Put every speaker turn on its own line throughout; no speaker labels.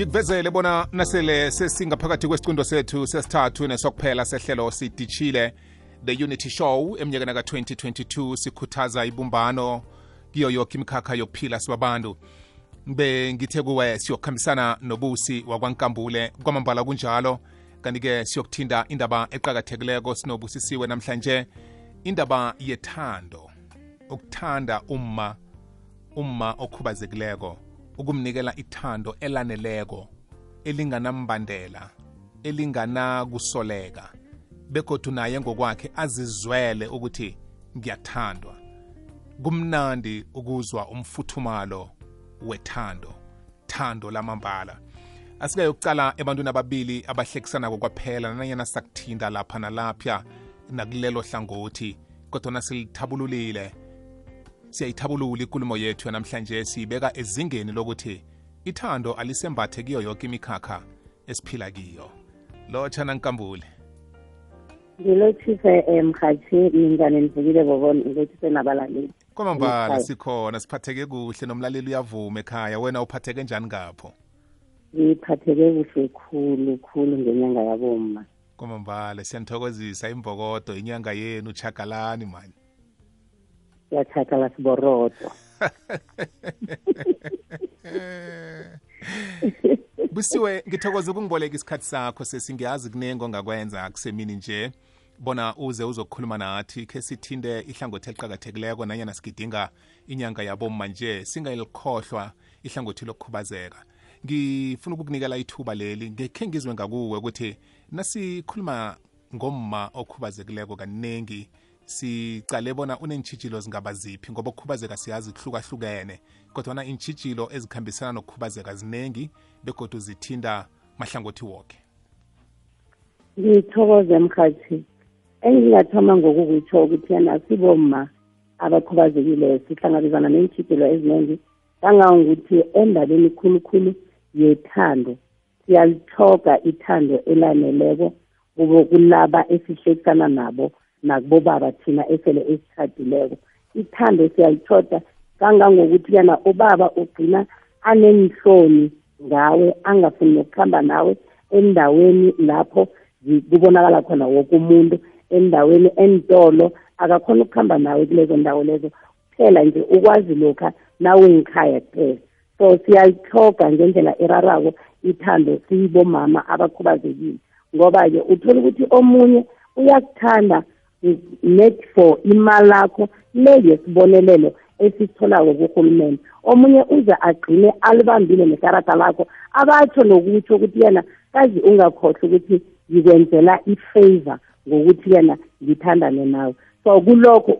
ngikuvezele bona nasele sesingaphakathi kwesicundo sethu sesithathu nesokuphela sehlelo sidishile the unity show eminyakeni ka-2022 sikhuthaza ibumbano kiyo yoke imikhakha yokuphila sibabantu. Be ngithe kuwe siyokuhambisana nobusi wakwankambule kwamambala kunjalo. Kanti-ke siyokuthinda indaba eqakathekileko sinobusisiwe namhlanje indaba yethando ukuthanda umma umma okhubazekileko. Ukumnikela ithando elaneleko elinganambandela elinganakusoleka begodu naye ngokwakhe azizwele ukuthi ngiyathandwa. Kumnandi ukuzwa umfuthumalo wethando thando lamambala. Asike yokucala ebantwini ababili abahlekisanako kwaphela nanyana sakuthinda lapha nalapha nakulelo hlangothi kodwa nasilithabululile siyayithabulula ikulumo yethu yanamhlanje siyibeka ezingeni lokuthi ithando alisembathe kiyo yonke imikhakha esiphila kiyo. Lotshana nkambule.
Ngilothise emhathi mingane nivukile bobona ngilothise nabalaleli.
Kwamambala sikhona siphatheke kuhle nomlaleli uyavuma ekhaya wena uphatheke njani ngapho?
Ngiphatheke kuhle khulu khulu ngenyanga yaboma
kwamambala siyanithokozisa imvokodo inyanga yenu chagalani mani
siyachakala siborodo
busiwe ngithokoza ukungiboleka isikhathi sakho sesingiyazi kunengo ongakwenza kusemini nje. Bona uze uzokhuluma nathi khe sithinde ihlangothi eliqakathekileko nanyana sigidinga inyanga yabomma nje singayilikhohlwa ihlangothi lokukhubazeka. Ngifuna ukukunikela ithuba leli ngekhe ngizwe ngakuwe ukuthi nasikhuluma ngomma okhubazekileko kaningi sicale bona unentshijilo zingaba ziphi ngoba ukukhubazeka siyazi kuhlukahlukene kodwana intshijilo ezikhambisana nokukhubazeka ziningi begodwa zithinda mahlangothi woke.
Ngithokoze mkhathi engingathoma ngokukutsho ukuthi yena sibomma abakhubazekile sihlangabezana neentshijilo eziningi kangangokuthi endabeni khulukhulu yethando siyalithoga ithando elaneleko kulaba esihlekisana nabo nakubobaba thina esele esitshadileko ithando siyalithoda kangangokuthi yana ubaba ugcina anenhloni ngawe angafuni nokuhamba nawe endaweni lapho kubonakala khona woke umuntu endaweni entolo akakhona ukuhamba nawe kulezo ndawo lezo. Kuphela nje ukwazi lokha nawe ngikhaya kuphela. So siyalithoga ngendlela erarako ithando siyibomama abakhubazekile. Ngoba-ke uthola ukuthi omunye uyakuthanda net for imali lakho le yesibonelelo esitholako kuhulumende omunye uze agcine alibambile nekarata lakho abatsho nokutsho ukuthi yena kazi ungakhohlwa ukuthi ngikwenzela i-favor ngokuthi yena ngithandane nawe. So kulokho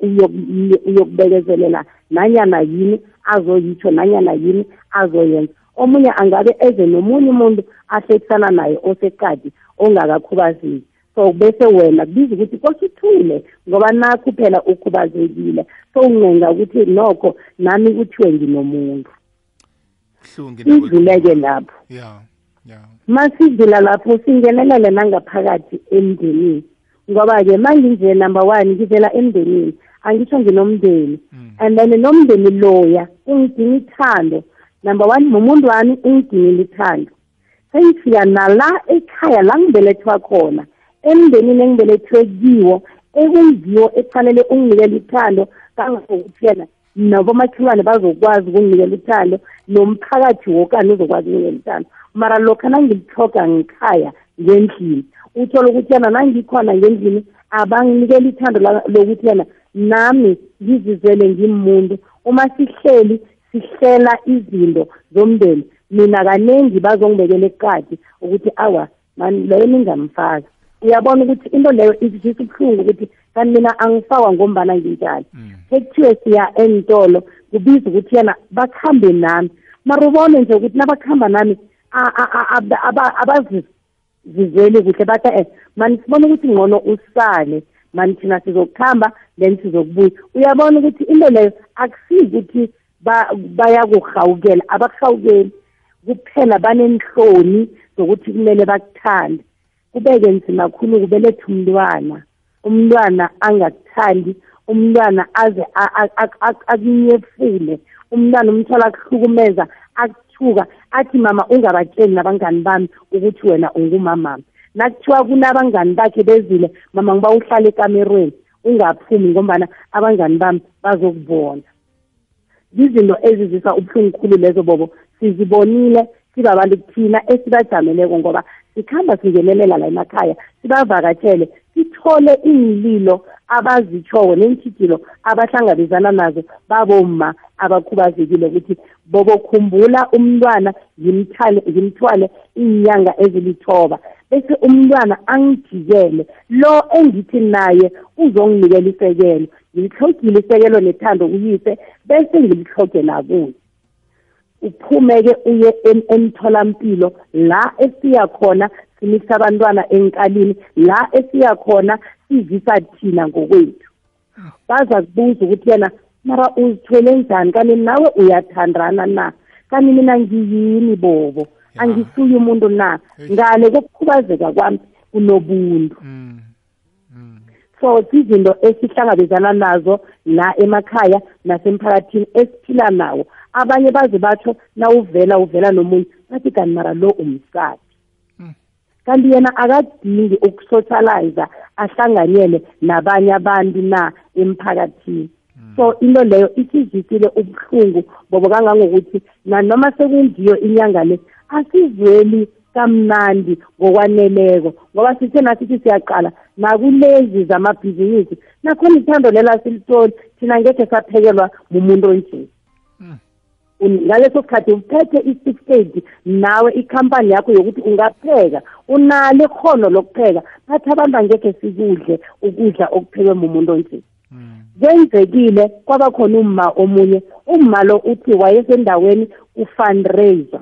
uyokubekezelela nanyana yini azoyitsho nanyana yini azoyenza. Omunye angabe eze nomunye umuntu ahlekisana naye oseqadi ongakakhubazeki. So bese wena kubiza ukuthi kosithule ngoba nakho phela ukhubazekile. So uncenga ukuthi nokho nami kuthiwe nginomuntu. Sidluleke lapho.
Yeah yeah
masidlula lapho singenelele nangaphakathi emndenini. Ngoba-ke manginje number one ngivela emndenini angisho nginomndeni. And then nomndeni loya ungidinga ithando. Number one mumuntu wami ungidingile ithando. Sengifika nala ekhaya la ngibelethwa khona. Emndenini engibelethwe kiwo ekungiwo ekufanele unginikele ithando kangangokuthi yena nabomakhelwane bazokwazi ukunginikela ithando nomphakathi wokani uzokwazi ukunikela ithando mara lokha nangilithoga ngikhaya ngendlini uthola ukuthi yena nangikhona ngendlini abanginikela ithando lokuthi yena nami ngizizele ngimuntu uma sihleli sihlela izinto zomndeni mina kaningi bazongibekela eqadi ukuthi awa mani leyo ningamfaka uyabona ukuthi into leyo izisa ubuhlungu ukuthi kanti mina angifakwa ngombana nginjani. Ekuthiwe siya entolo kubiza ukuthi yena bakhambe nami. Mara ubone nje ukuthi nabakuhamba nami abazizweli kuhle bathi eh mani sibona ukuthi ngcono usale mani thina sizokuhamba then sizokubuya. Uyabona ukuthi into leyo akusizi ukuthi bayakurhawukela abakuhawukeli kuphela banenhloni zokuthi kumele bakuthande. Kubeke nzima kakhulu kubeletha umntwana. Umntwana angakuthandi umntwana aze akunyefule. Umntwana umthola akuhlukumeza akuthuka athi mama ungabatsheli nabangani bami ukuthi wena ungumamama nakuthiwa kunabangani bakhe bezile mama ngiba uhlala ekamerweni ungaphumi ngombana abangani bami bazokubona. Izinto ezizisa ubuhlungu khulu lezo bobo. Sizibonile sibabantu kuthina esibajameleko ngoba sikhamba singenelela la emakhaya sibavakatshele sithole iinlilo abazitshoko neentshijilo abahlangabezana nazo baboma abakhubazekile ukuthi bobokhumbula umntwana ngimthwale ngimthwale iinyanga ezilithoba bese umntwana angijikele. Lo engithi naye uzonginikela isekelo ngilihlogile isekelo nethando kuyise bese ngilihloge nakuye uphume-ke uye emtholampilo. La esiya khona simisa abantwana enkalini la esiya khona sivisa thina ngokwethu. Baza kubuza ukuthi yena mara uzithwele njani? Kanti nawe uyathandana na? Kanti mina ngiyini bobo? Angisuye umuntu na? Ngale kokukhubazeka kwami kunobuntu. So izinto esihlangabezana nazo la emakhaya nasemphakathini esiphila nawo. Abanye baze batsho nawuvela uvela nomunye bathi kanti mara lo umsati kanti yena akadingi ukusocialize ahlanganyele nabanye abantu na emphakathini. So into leyo isizisile ubuhlungu bobo kangangokuthi nanoma sekungiyo inyanga le asizweli kamnandi ngokwaneleko ngoba sithe nasithi siyaqala nakulezi zamabhizinisi nakhona ithando lela silitoli thina ngekhe saphekelwa mumuntu onje. Ngaleso sikhathi uphethe i-certificate nawe ikhampani yakho yokuthi ungapheka unalo ikhono lokupheka bathi abantu angekhe sikudle ukudla okuphekwe mumuntu onje. Kwenzekile kwaba khona umma omunye umma lo uthi wayesendaweni ufundraiser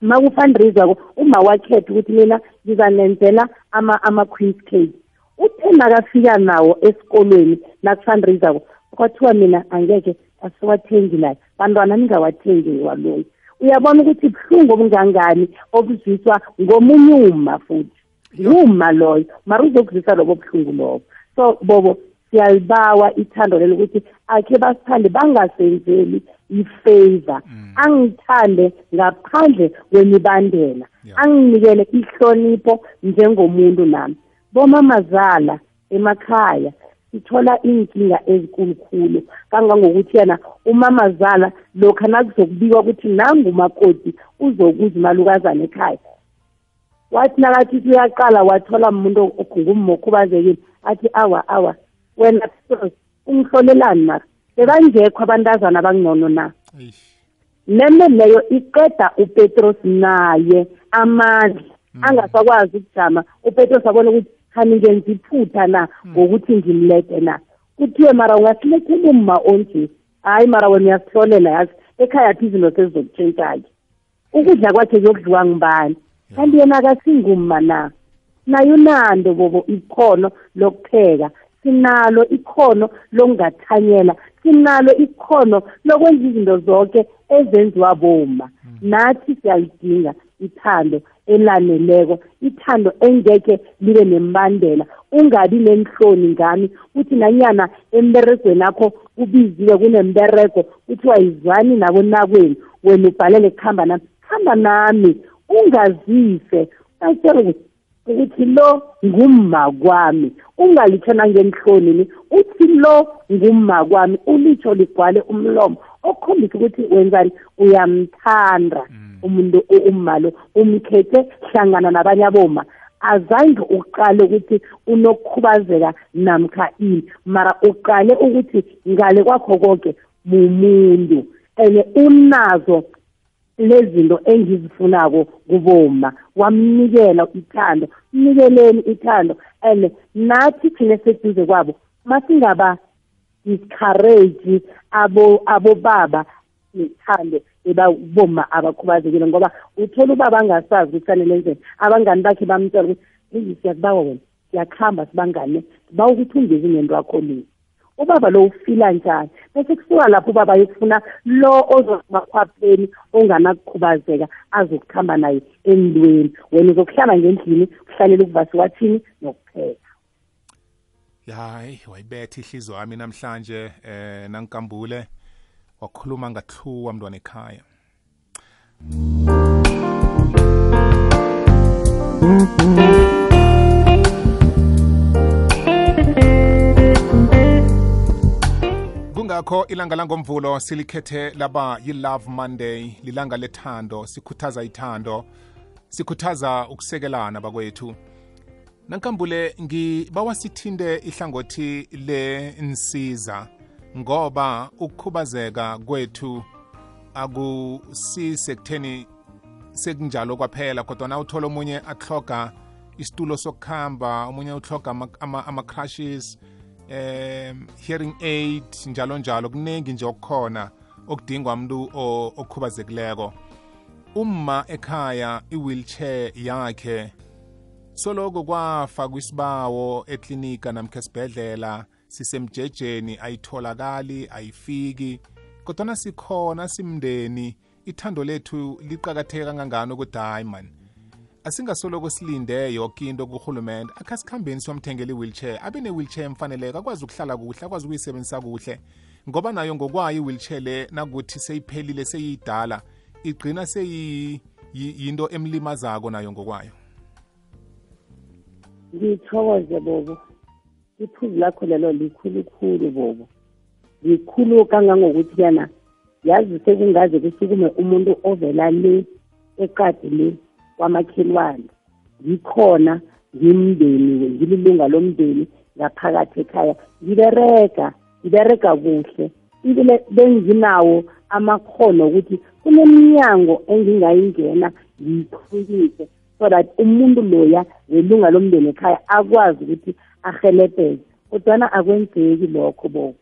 ma kufundraiser uma wakhetha ukuthi mina ngizanenzela ama-queens cake. Uthe nakafika nawo esikolweni nakufundraiser kwathiwa mina angeke asiwathengi layo bantwana ningawathengi ngiwaloyi uyabona ukuthi buhlungu obungangani obuzwiswa ngomunye uma futhi. Uma loyo mara uzokuzwisa lobo buhlungu lobo. So bobo siyalibawa ithando lelo ukuthi akhe basithande bangasenzeli ifavor. Angithande ngaphandle kwemibandela. Anginikele ihlonipho njengomuntu nami. Bomamazala emakhaya sithola inkinga ezikulukhulu kangangokuthi yena umamazala lokhu nakuzokubikwa ukuthi nangumakoti uzokuza imalukazana ekhaya. Wathi nakathi uyaqala wathola umuntu ngummo okhubazekile athi awa awa wena ungihlolelani mara bebangekho abantazana abangcono na? Neme leyo iqeda upetros naye amandla. Angasakwazi ukujama. Upetros abone ukuthi khani ngenza iphutha na? Ngokuthi ngimlete na? Kuthiwe mara ungasilethela umma onje hayi mara wena uyasihlolela yazi ekhaya phi izinto sezizokutshentsha-ke ukudla kwakhe kuyokudliwa ngibani kanti yena akasingumma na? Naye unando bobo ikhono lokupheka sinalo ikhono lokungathanyela sinalo ikhono lokwenza izinto zonke ezenziwa boma nathi siyalidinga ithando. Elaneleko. Ithando engeke libe nembandela ungabi nenhloni ngami. Uthi nanyana emberegweni akho kubiziwe kunemberego kuthiwa yizwani nabonakweni wena ubhalele kuhamba nami. Hamba nami ungazise ayitshela ukuthi lo ngumma kwami ungalitsho nangenhlonini. Uthi lo ngumma kwami ulitsho ligcwale umlomo. Okhombisa ukuthi wenzani uyamthanda. Umuntu umma lo umkhethe hlangana nabanye aboma azange uqale ukuthi unokukhubazeka namkha ini mara uqale ukuthi ngale kwakho konke mumuntu and unazo lezinto engizifunako kuboma wamnikela ithando mnikeleni ithando and nathi thina seduze kwabo masingaba discourage abo abobaba nethando. Ebaboma abakhubazekile ngoba uthola ubaba angasazi ukuthi fanele enzeni abangani bakhe bamtshela ukuthi eyi siyakubawa wena siyakuhamba sibangane siba ukuthi ungezi ngento yakho le. Ubaba lo ufila njani? Bese kusuka lapho ubaba yokufuna lo ozemakhwapheni onganakukhubazeka azokuhamba naye endweni wena uzokuhlala ngendlini kuhlalela ukuvasi wathini nokupheka
hayi wayibetha ihliziyo wami namhlanje eh nangikambule. Wakhuluma ngathluwa mntwana ekhaya. Kungakho ilanga langomvulo silikhethe laba yi-love monday lilanga lethando sikhuthaza ithando sikhuthaza ukusekelana bakwethu. Nankambule ngibawa sithinte ihlangothi lensiza ngoba ukukhubazeka kwethu akusisekutheni sekunjalo kwaphela kodwa na uthola omunye ahloga isitulo sokuhamba omunye uhloga ama-crushes um hearing aid njalo njalo. Kuningi nje okukhona okudingwa umuntu okhubazekileko. Umma ekhaya i-wheelchair yakhe soloko kwafakwa isibawo eklinika namkha esibhedlela. Sisemjejeni ayitholakali ayifiki kodwana sikhona simndeni ithando lethu liqakatheke kangangani ukuthi hayi man asingasoloko silinde yoke into kurhulumente akha sikhambeni siyomthengela i-wheelchair abe ne-wheelchair emfaneleko akwazi ukuhlala kuhle akwazi ukuyisebenzisa kuhle ngoba nayo ngokwayo i-wheelchair le nakuthi seyiphelile seyiyidala igcina seyiyinto emlimazako nayo ngokwayo.
Ngithokoze bobo. Iphuzu lakho lelo likhulukhulu bobo. Likhulu kangangokuthi yana yazi sekungaze kusukume umuntu ovela le eqadi le kwamakhelwane. Ngikhona ngimndeni ngililunga lomndeni ngaphakathi ekhaya. Ngibereka ngibereka kuhle. Ibile benginawo amakhono ukuthi kuneminyango engingayingena ngiyikhulise so that umuntu loya welunga lomndeni ekhaya akwazi ukuthi ahelebheke kodwana akwenzeki lokho boko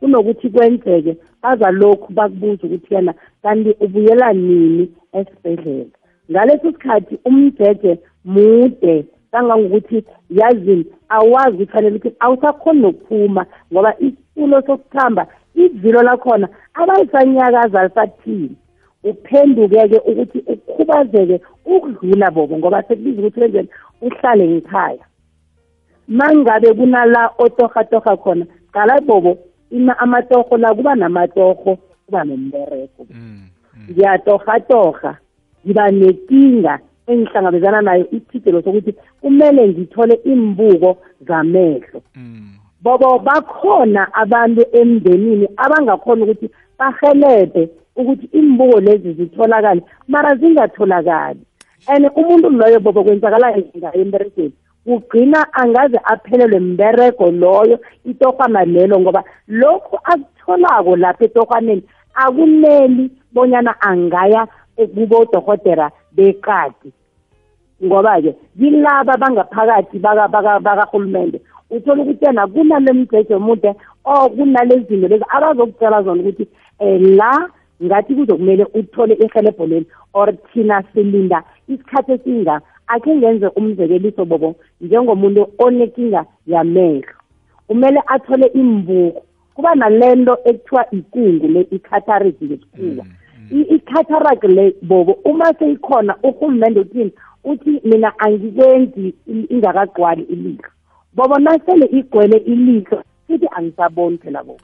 kunokuthi kwenzeke bazalokhu bakubuza ukuthi yena kanti ubuyela nini esibhedlela? Ngaleso sikhathi umjeje mude kangangokuthi yazini awazi ukuthi fanele ukuthi awusakhoni nokuphuma ngoba isitulo sokuhamba ivilo lakhona abayisanyakaza lisathini uphenduke-ke ukuthi ukhubazeke ukudlula bobo ngoba sekubiza ukuthi wenzeni uhlale ngikhaya mangabe kunala otorhatoha khona qala bobo ina amatorho la kuba namatorho kuba nombereko mm, mm. ngiyatorhatorha ngiba nenkinga engihlangabezana nayo isithidelo sokuthi kumele ngithole imbuko zamehlo mm. bobo bakhona abantu emndenini abangakhona ukuthi bahelebhe ukuthi imbuko lezi zitholakale mara zingatholakali and umuntu loyo bobo kwenzakala ngayo emberegweni ugcina angaze aphelelwe mberego loyo itorhwana lelo ngoba lokhu akutholako lapha etorhwaneni akumeli bonyana angaya kubodokotela beqadi. Ngoba-ke kilaba bangaphakathi bakarhulumende uthola ukuthi yena kunale mjeje omude or kunale zinto lezi abazokutshela zona ukuthi um la ngathi kuzokumele uthole ihelebho leli or thina silinda isikhathi esinga akhe ngenze umzekeliso bobo njengomuntu onenkinga yamehlo. Kumele athole imbuko. Kuba nalento ekuthiwa ikungu le i-cataract ngesikhuwa. Mm. i-cataract le bobo uma seyikhona urhulumente uthini? Uthi mina angikwenzi ingakagqwali ilihlo. Bobo nasele igcwele ilihlo sithi angisaboni phela bobo.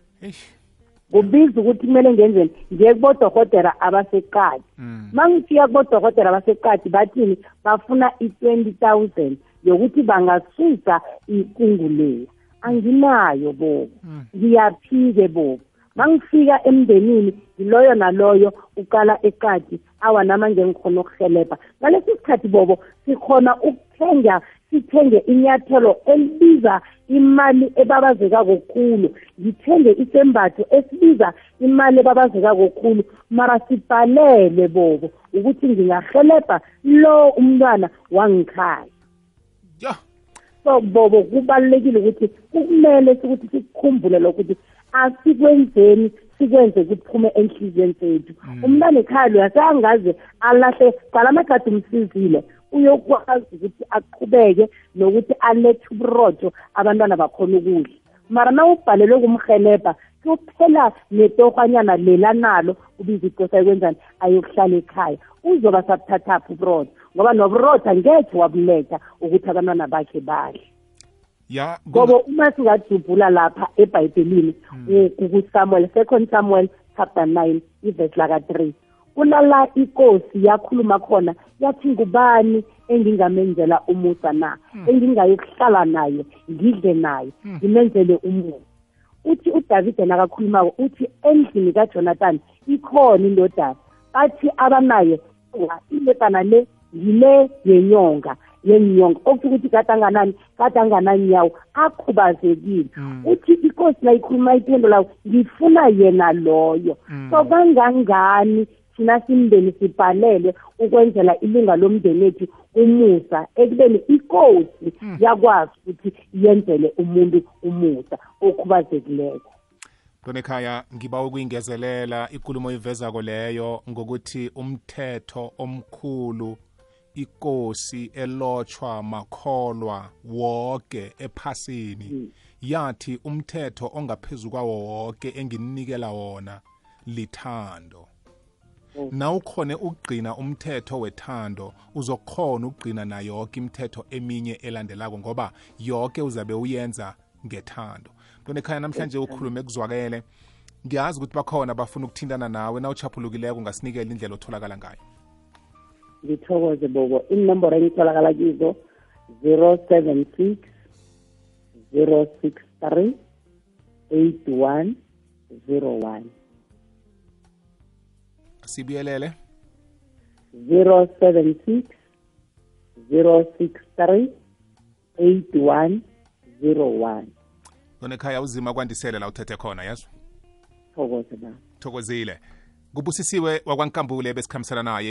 Kubiza ukuthi kumele ngenzeni ngiye kubodokotela abaseqadi. Mm. ngifika kubodokotela abaseqadi bathini? Bafuna i-twenty thousand yokuthi bangasusa ikungu leya anginayo bobo. Mm. ngiyaphike bobo. Mangifika emndenini yiloyo naloyo uqala eqadi. Awa nama ngengikhona ukuhelebha ngalesi sikhathi bobo sikhona ukuthenga sithenge inyathelo elibiza imali ebabazeka kokhulu. Ngithenge isembatho esibiza imali ebabazeka kokhulu. Mara sibhalele bobo ukuthi ngingahelebha lo umntwana wangikhaya so bobo kubalulekile ukuthi kumele ukuthi sikukhumbule lokuthi asikwenzeni sikwenze kuphume enhliziyweni zethu. Mm. umntana ekhaya loya seangaze alahle cala amagadi umsizile. Uyokwazi ukuthi aqhubeke nokuthi alethe uburojo abantwana bakhona ukudla. Mara na ubhalelwe kumhelebha kuphela netorhanyana lela nalo ubiza icosa ekwenzani ayokuhlala ekhaya. Uzoba sabuthathaphi uburojo ngoba noburojo angekhe wabuletha ukuthi abantwana bakhe badle.
Ya
ngoba uma singajubhula lapha ebhayibhelini kusamuel second samuel chapter 9 ivesi laka 3 kulala inkosi yakhuluma khona yathi ngubani engingamenzela umusa na? Engingayokuhlala naye ngidle naye ngimenzele umusa. Uthi udavide nakakhulumako uthi endlini kajonathan ikhona indodana. Bathi abanaye indodana le yile yenyonga yenyonga. Okuthi ukuthi kade anganani kade angananyawo akhubazekile uthi inkosi nayikhuluma iphendulayo ngifuna yena loyo. So kangangani thina simndeni sibhalelwe ukwenzela ilunga lomndeni ethu umusa ekubeni inkosi yakwazi ukuthi yenzele umuntu umusa okhubazekileko.
Donekhaya ngiba ukuyingezelela ikulumo ivezako leyo ngokuthi umthetho omkhulu ikosi elotshwa makholwa woke ephasini. Yathi umthetho ongaphezulu kwawo woke engininikela wona lithando. Nawukhone ukugcina umthetho wethando uzokhona ukugcina na yonke imithetho eminye elandelako ngoba yonke uzabe uyenza ngethando. Nto nekhaya namhlanje ukhulume ekuzwakele ngiyazi ukuthi bakhona bafuna ukuthintana nawe na uchaphulukileko ungasinikela indlela otholakala ngayo?
Ngithokoze bobo. Inomboro engitholakala kizo 076 063 8101
sibuyelele
076 063 8101
nonekhaya uzima kwandisele la uthethe khona yazo
thokoze ba
thokozile. Kubusisiwe wakwankambule besikhambisana naye